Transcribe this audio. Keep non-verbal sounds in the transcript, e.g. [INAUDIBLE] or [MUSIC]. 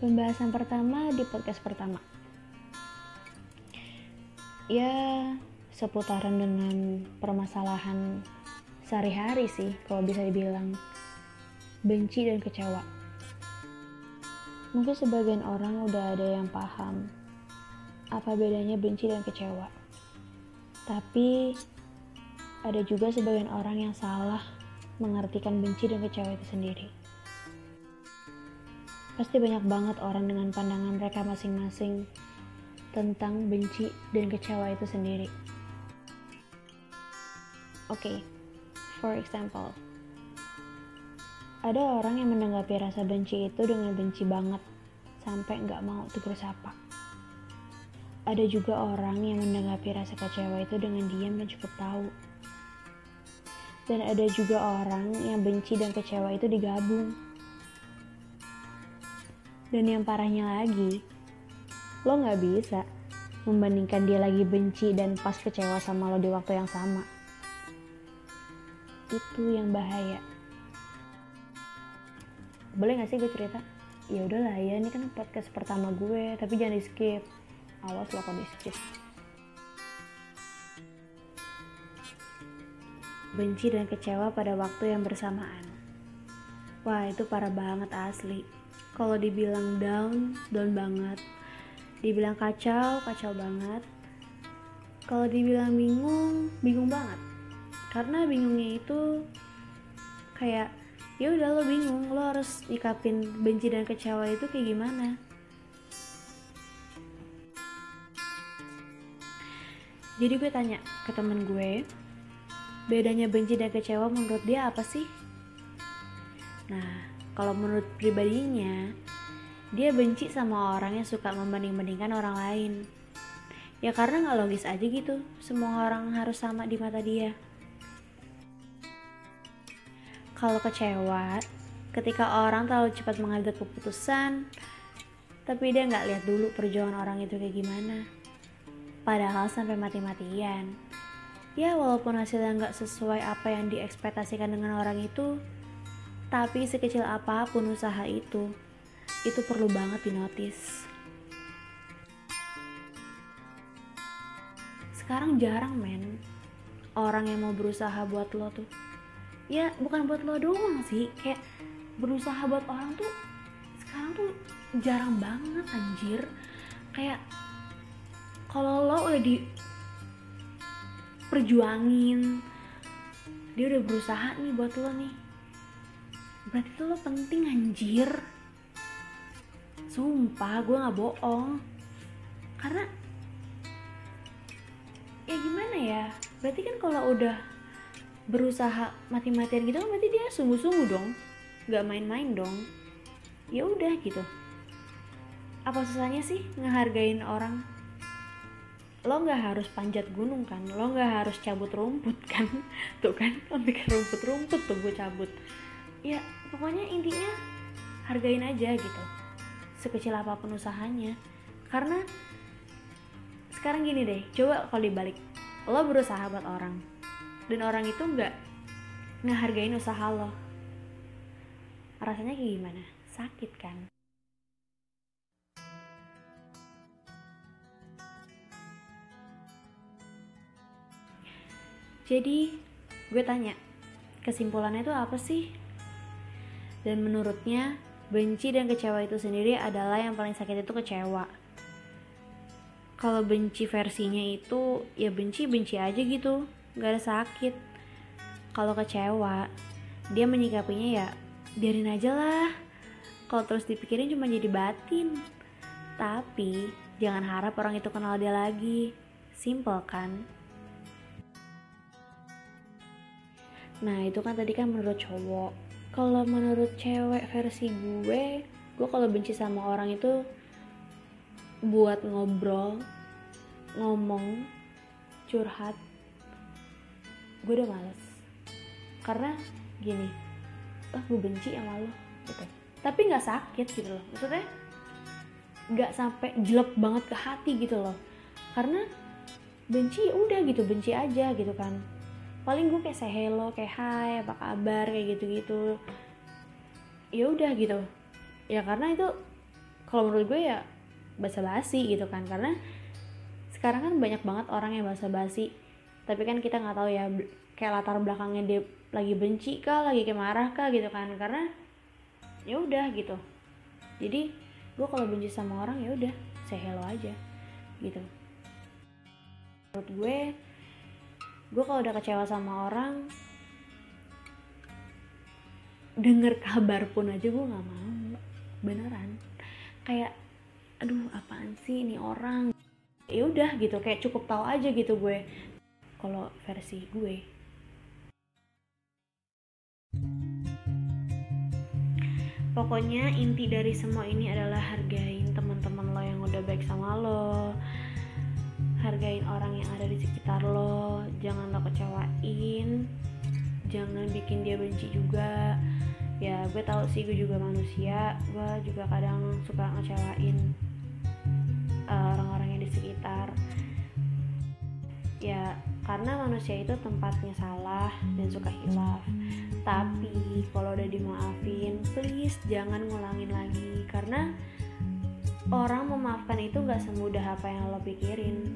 pembahasan pertama di podcast pertama. Ya, seputaran dengan permasalahan sehari-hari sih, kalau bisa dibilang. Benci dan kecewa. Mungkin sebagian orang udah ada yang paham apa bedanya benci dan kecewa. Tapi ada juga sebagian orang yang salah mengartikan benci dan kecewa itu sendiri. Pasti banyak banget orang dengan pandangan mereka masing-masing tentang benci dan kecewa itu sendiri. Oke, okay, for example, ada orang yang menanggapi rasa benci itu dengan benci banget sampai nggak mau tegur sapa. Ada juga orang yang menanggapi rasa kecewa itu dengan diam dan cukup tahu dan ada juga orang yang benci dan kecewa itu digabung. Dan yang parahnya lagi, lo gak bisa membandingkan dia lagi benci dan pas kecewa sama lo di waktu yang sama. Itu yang bahaya. Boleh gak sih gue cerita? Ya udahlah ya, ini kan podcast pertama gue, tapi jangan di skip. Awas lo kalau di skip. benci dan kecewa pada waktu yang bersamaan. Wah, itu parah banget asli. Kalau dibilang down, down banget. Dibilang kacau, kacau banget. Kalau dibilang bingung, bingung banget. Karena bingungnya itu kayak ya udah lo bingung, lo harus ikapin benci dan kecewa itu kayak gimana. Jadi gue tanya ke temen gue, bedanya benci dan kecewa menurut dia apa sih? Nah, kalau menurut pribadinya, dia benci sama orang yang suka membanding-bandingkan orang lain. Ya karena gak logis aja gitu, semua orang harus sama di mata dia. Kalau kecewa, ketika orang terlalu cepat mengambil keputusan, tapi dia nggak lihat dulu perjuangan orang itu kayak gimana. Padahal sampai mati-matian, ya walaupun hasilnya nggak sesuai apa yang diekspektasikan dengan orang itu tapi sekecil apa pun usaha itu itu perlu banget dinotis. Sekarang jarang men. Orang yang mau berusaha buat lo tuh. Ya bukan buat lo doang sih. Kayak berusaha buat orang tuh sekarang tuh jarang banget anjir. Kayak kalau lo udah di perjuangin dia udah berusaha nih buat lo nih berarti lo penting anjir. Sumpah gue gak bohong. Karena ya gimana ya? Berarti kan kalau udah berusaha mati-matian gitu kan berarti dia sungguh-sungguh dong. Gak main-main dong. Ya udah gitu. Apa susahnya sih ngehargain orang? Lo nggak harus panjat gunung kan? Lo nggak harus cabut rumput kan? [LAUGHS] Tuh kan [LAUGHS] sampai ke rumput-rumput tuh gue cabut ya pokoknya intinya hargain aja gitu sekecil apa pun usahanya. Karena sekarang gini deh coba kalau dibalik lo berusaha buat orang dan orang itu nggak ngehargain usaha lo rasanya kayak gimana? Sakit kan? Jadi gue tanya, kesimpulannya itu apa sih? Dan menurutnya, benci dan kecewa itu sendiri adalah yang paling sakit itu kecewa. Kalau benci versinya itu, ya benci-benci aja gitu, gak ada sakit. Kalau kecewa, dia menyikapinya ya biarin aja lah. Kalau terus dipikirin cuma jadi batin. Tapi, jangan harap orang itu kenal dia lagi. Simple kan? Nah itu kan tadi kan menurut cowok Kalau menurut cewek versi gue Gue kalau benci sama orang itu Buat ngobrol Ngomong Curhat Gue udah males. Karena gini Ah gue benci sama lo gitu. Tapi gak sakit gitu loh. Maksudnya Gak sampai jelek banget ke hati gitu loh. Karena benci ya udah gitu benci aja gitu kan paling gue kayak say hello kayak hai apa kabar kayak gitu gitu ya udah gitu. Ya karena itu kalau menurut gue ya basa-basi gitu kan. Karena sekarang kan banyak banget orang yang basa-basi. Tapi kan kita nggak tahu ya kayak latar belakangnya dia lagi benci kah lagi kayak marah kah gitu kan. Karena ya udah gitu. Jadi gue kalau benci sama orang ya udah say hello aja gitu. Menurut gue gue kalau udah kecewa sama orang denger kabar pun aja gue nggak mau. Beneran. Kayak aduh apaan sih ini orang? Ya udah gitu kayak cukup tahu aja gitu gue. Kalau versi gue. Pokoknya inti dari semua ini adalah hargain teman-teman lo yang udah baik sama lo hargain orang yang ada di sekitar lo. Jangan lo kecewain. Jangan bikin dia benci juga. Ya gue tahu sih gue juga manusia. Gue juga kadang suka ngecewain uh, orang-orang yang di sekitar. Ya karena manusia itu tempatnya salah dan suka hilaf. Tapi kalau udah dimaafin please jangan ngulangin lagi. Karena orang memaafkan itu gak semudah apa yang lo pikirin